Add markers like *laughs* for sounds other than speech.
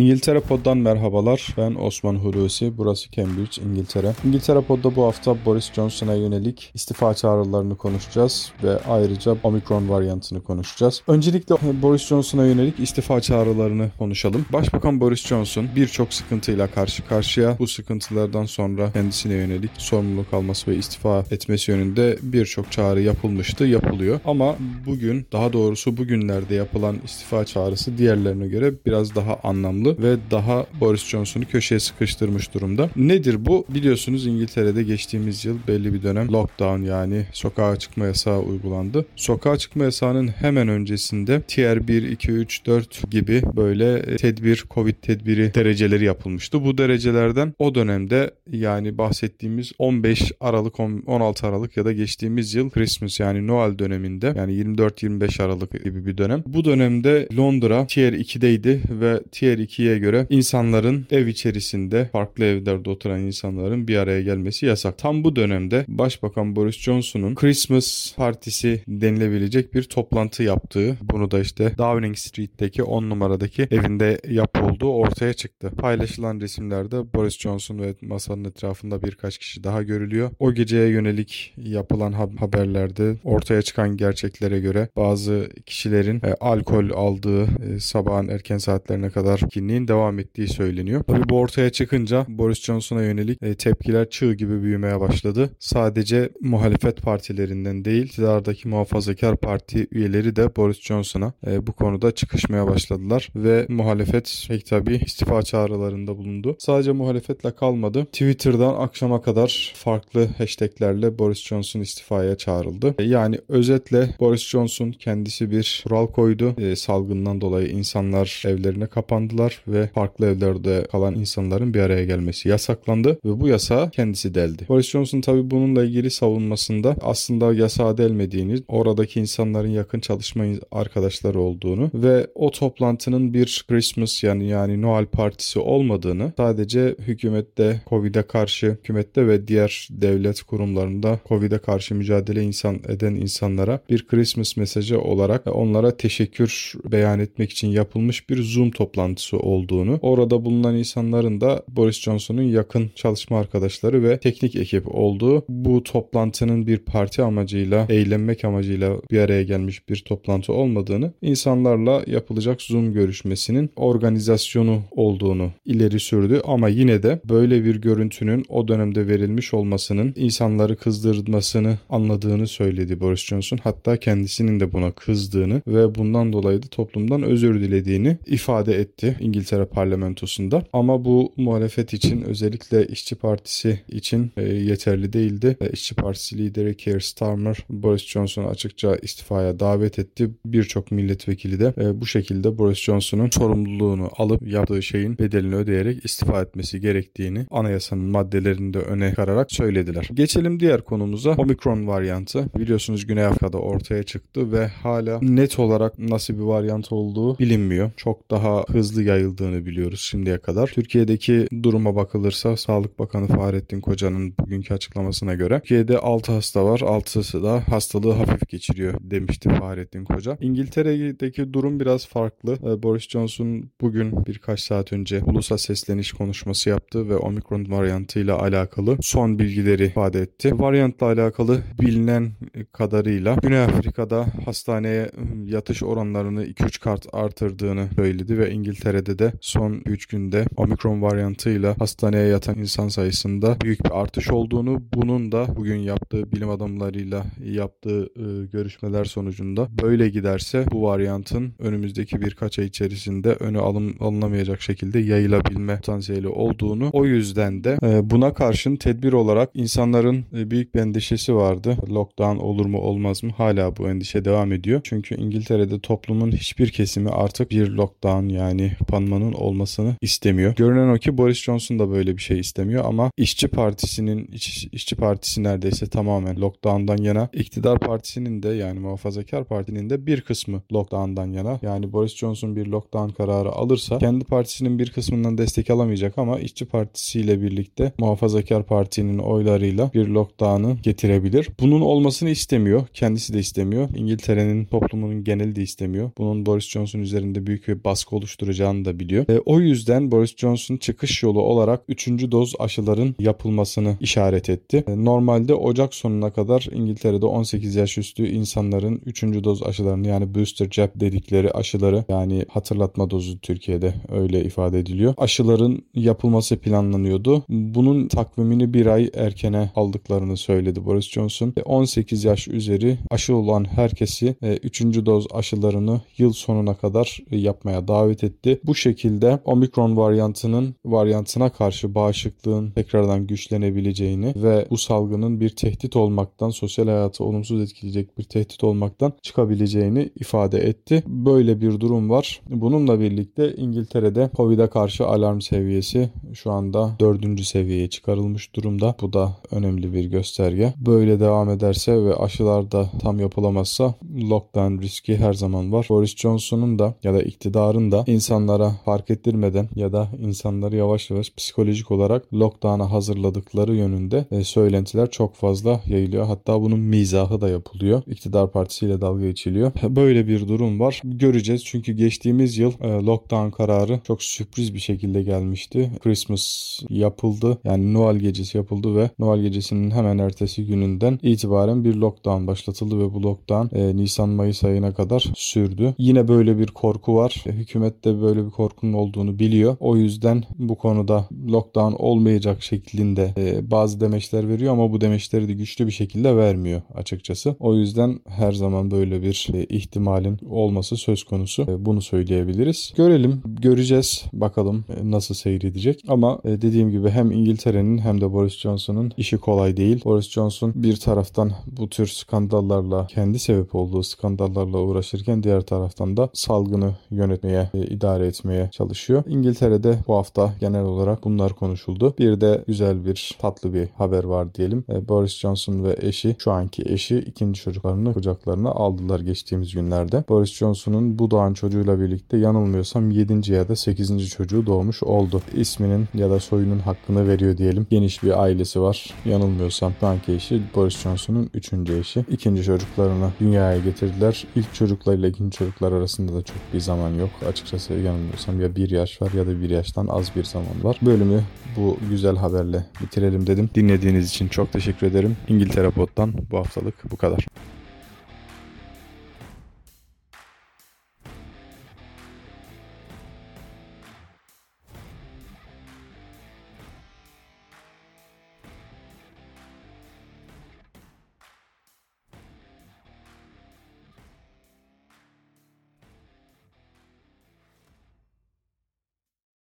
İngiltere Pod'dan merhabalar. Ben Osman Hulusi. Burası Cambridge, İngiltere. İngiltere Pod'da bu hafta Boris Johnson'a yönelik istifa çağrılarını konuşacağız ve ayrıca Omicron varyantını konuşacağız. Öncelikle Boris Johnson'a yönelik istifa çağrılarını konuşalım. Başbakan Boris Johnson birçok sıkıntıyla karşı karşıya. Bu sıkıntılardan sonra kendisine yönelik sorumluluk alması ve istifa etmesi yönünde birçok çağrı yapılmıştı, yapılıyor. Ama bugün, daha doğrusu bugünlerde yapılan istifa çağrısı diğerlerine göre biraz daha anlamlı durumda ve daha Boris Johnson'u köşeye sıkıştırmış durumda. Nedir bu? Biliyorsunuz İngiltere'de geçtiğimiz yıl belli bir dönem lockdown yani sokağa çıkma yasağı uygulandı. Sokağa çıkma yasağının hemen öncesinde tier 1, 2, 3, 4 gibi böyle tedbir, covid tedbiri dereceleri yapılmıştı. Bu derecelerden o dönemde yani bahsettiğimiz 15 Aralık, 16 Aralık ya da geçtiğimiz yıl Christmas yani Noel döneminde yani 24-25 Aralık gibi bir dönem. Bu dönemde Londra tier 2'deydi ve tier 2 2'ye göre insanların ev içerisinde farklı evlerde oturan insanların bir araya gelmesi yasak. Tam bu dönemde Başbakan Boris Johnson'un Christmas partisi denilebilecek bir toplantı yaptığı, bunu da işte Downing Street'teki 10 numaradaki evinde yapıldığı ortaya çıktı. Paylaşılan resimlerde Boris Johnson ve masanın etrafında birkaç kişi daha görülüyor. O geceye yönelik yapılan haberlerde ortaya çıkan gerçeklere göre bazı kişilerin e, alkol aldığı e, sabahın erken saatlerine kadar etkinliğin devam ettiği söyleniyor. Tabi bu ortaya çıkınca Boris Johnson'a yönelik e, tepkiler çığ gibi büyümeye başladı. Sadece muhalefet partilerinden değil, iktidardaki muhafazakar parti üyeleri de Boris Johnson'a e, bu konuda çıkışmaya başladılar ve muhalefet pek tabi istifa çağrılarında bulundu. Sadece muhalefetle kalmadı. Twitter'dan akşama kadar farklı hashtaglerle Boris Johnson istifaya çağrıldı. E, yani özetle Boris Johnson kendisi bir kural koydu. Salgından dolayı insanlar evlerine kapandılar ve farklı evlerde kalan insanların bir araya gelmesi yasaklandı ve bu yasağı kendisi deldi. Boris Johnson tabi bununla ilgili savunmasında aslında yasağı delmediğini, oradaki insanların yakın çalışma arkadaşları olduğunu ve o toplantının bir Christmas yani yani Noel partisi olmadığını sadece hükümette Covid'e karşı hükümette ve diğer devlet kurumlarında Covid'e karşı mücadele insan eden insanlara bir Christmas mesajı olarak onlara teşekkür beyan etmek için yapılmış bir Zoom toplantısı konusu olduğunu, orada bulunan insanların da Boris Johnson'un yakın çalışma arkadaşları ve teknik ekip olduğu bu toplantının bir parti amacıyla, eğlenmek amacıyla bir araya gelmiş bir toplantı olmadığını, insanlarla yapılacak Zoom görüşmesinin organizasyonu olduğunu ileri sürdü ama yine de böyle bir görüntünün o dönemde verilmiş olmasının insanları kızdırmasını anladığını söyledi Boris Johnson. Hatta kendisinin de buna kızdığını ve bundan dolayı da toplumdan özür dilediğini ifade etti. İngiltere parlamentosunda. Ama bu muhalefet için özellikle İşçi Partisi için e, yeterli değildi. E, İşçi Partisi lideri Keir Starmer Boris Johnson'u açıkça istifaya davet etti. Birçok milletvekili de e, bu şekilde Boris Johnson'un sorumluluğunu alıp yaptığı şeyin bedelini ödeyerek istifa etmesi gerektiğini anayasanın maddelerinde öne çıkararak söylediler. Geçelim diğer konumuza. Omikron varyantı. Biliyorsunuz Güney Afrika'da ortaya çıktı ve hala net olarak nasıl bir varyant olduğu bilinmiyor. Çok daha hızlı yayılıyor yayıldığını biliyoruz şimdiye kadar. Türkiye'deki duruma bakılırsa Sağlık Bakanı Fahrettin Koca'nın bugünkü açıklamasına göre Türkiye'de 6 hasta var. 6'sı da hastalığı hafif geçiriyor demişti Fahrettin Koca. İngiltere'deki durum biraz farklı. Ee, Boris Johnson bugün birkaç saat önce ulusa sesleniş konuşması yaptı ve Omikron varyantıyla alakalı son bilgileri ifade etti. Varyantla alakalı bilinen kadarıyla Güney Afrika'da hastaneye ıı, yatış oranlarını 2-3 kart artırdığını söyledi ve İngiltere'de Türkiye'de de son 3 günde omikron varyantıyla hastaneye yatan insan sayısında büyük bir artış olduğunu, bunun da bugün yaptığı bilim adamlarıyla yaptığı e, görüşmeler sonucunda böyle giderse bu varyantın önümüzdeki birkaç ay içerisinde önü alın, alınamayacak şekilde yayılabilme potansiyeli olduğunu o yüzden de e, buna karşın tedbir olarak insanların e, büyük bir endişesi vardı. Lockdown olur mu olmaz mı? Hala bu endişe devam ediyor. Çünkü İngiltere'de toplumun hiçbir kesimi artık bir lockdown yani kapanmanın olmasını istemiyor. Görünen o ki Boris Johnson da böyle bir şey istemiyor ama İşçi Partisi'nin iş, İşçi Partisi neredeyse tamamen lockdown'dan yana. İktidar Partisi'nin de yani Muhafazakar Parti'nin de bir kısmı lockdown'dan yana. Yani Boris Johnson bir lockdown kararı alırsa kendi partisinin bir kısmından destek alamayacak ama İşçi Partisi ile birlikte Muhafazakar Parti'nin oylarıyla bir lockdown'ı getirebilir. Bunun olmasını istemiyor. Kendisi de istemiyor. İngiltere'nin toplumunun geneli de istemiyor. Bunun Boris Johnson üzerinde büyük bir baskı oluşturacağını da biliyor. E, o yüzden Boris Johnson çıkış yolu olarak 3. doz aşıların yapılmasını işaret etti. E, normalde Ocak sonuna kadar İngiltere'de 18 yaş üstü insanların 3. doz aşılarını yani booster jab dedikleri aşıları yani hatırlatma dozu Türkiye'de öyle ifade ediliyor. Aşıların yapılması planlanıyordu. Bunun takvimini bir ay erkene aldıklarını söyledi Boris Johnson. 18 yaş üzeri aşı olan herkesi 3. doz aşılarını yıl sonuna kadar yapmaya davet etti. Bu şekilde omikron varyantının varyantına karşı bağışıklığın tekrardan güçlenebileceğini ve bu salgının bir tehdit olmaktan, sosyal hayatı olumsuz etkileyecek bir tehdit olmaktan çıkabileceğini ifade etti. Böyle bir durum var. Bununla birlikte İngiltere'de Covid'e karşı alarm seviyesi şu anda 4. seviyeye çıkarılmış durumda. Bu da önemli bir gösterge. Böyle devam ederse ve aşılar da tam yapılamazsa lockdown riski her zaman var. Boris Johnson'un da ya da iktidarın da insanlara fark ettirmeden ya da insanları yavaş yavaş psikolojik olarak lockdown'a hazırladıkları yönünde e, söylentiler çok fazla yayılıyor. Hatta bunun mizahı da yapılıyor. İktidar partisiyle dalga geçiliyor. *laughs* Böyle bir durum var. Göreceğiz çünkü geçtiğimiz yıl e, lockdown kararı çok sürpriz bir şekilde gelmişti. Christmas yapıldı. Yani Noel gecesi yapıldı ve Noel gecesinin hemen ertesi gününden itibaren bir lockdown başlatıldı ve bu lockdown e, Nisan-Mayıs ayına kadar sürdü. Yine böyle bir korku var. E, hükümet de böyle bir korkunun olduğunu biliyor. O yüzden bu konuda lockdown olmayacak şeklinde e, bazı demeçler veriyor ama bu demeçleri de güçlü bir şekilde vermiyor açıkçası. O yüzden her zaman böyle bir e, ihtimalin olması söz konusu. E, bunu söyleyebiliriz. Görelim, göreceğiz. Bakalım nasıl seyredecek. Ama dediğim gibi hem İngiltere'nin hem de Boris Johnson'ın işi kolay değil. Boris Johnson bir taraftan bu tür skandallarla kendi sebep olduğu skandallarla uğraşırken diğer taraftan da salgını yönetmeye, idare etmeye çalışıyor. İngiltere'de bu hafta genel olarak bunlar konuşuldu. Bir de güzel bir tatlı bir haber var diyelim. E, Boris Johnson ve eşi, şu anki eşi ikinci çocuklarını kucaklarına aldılar geçtiğimiz günlerde. Boris Johnson'un bu doğan çocuğuyla birlikte yanılmıyorsam 7. ya da 8. çocuğu doğmuş oldu. İsminin ya da soyunun hakkını veriyor diyelim. Geniş bir ailesi var. Yanılmıyorsam şu anki eşi Boris Johnson'un 3. eşi. İkinci çocuklarını dünyaya getirdiler. İlk çocuklarıyla ikinci çocuklar arasında da çok bir zaman yok. Açıkçası yanılmıyorsam ya bir yaş var ya da bir yaştan az bir zaman var. Bölümü bu güzel haberle bitirelim dedim. Dinlediğiniz için çok teşekkür ederim. İngiltere Pod'dan bu haftalık bu kadar.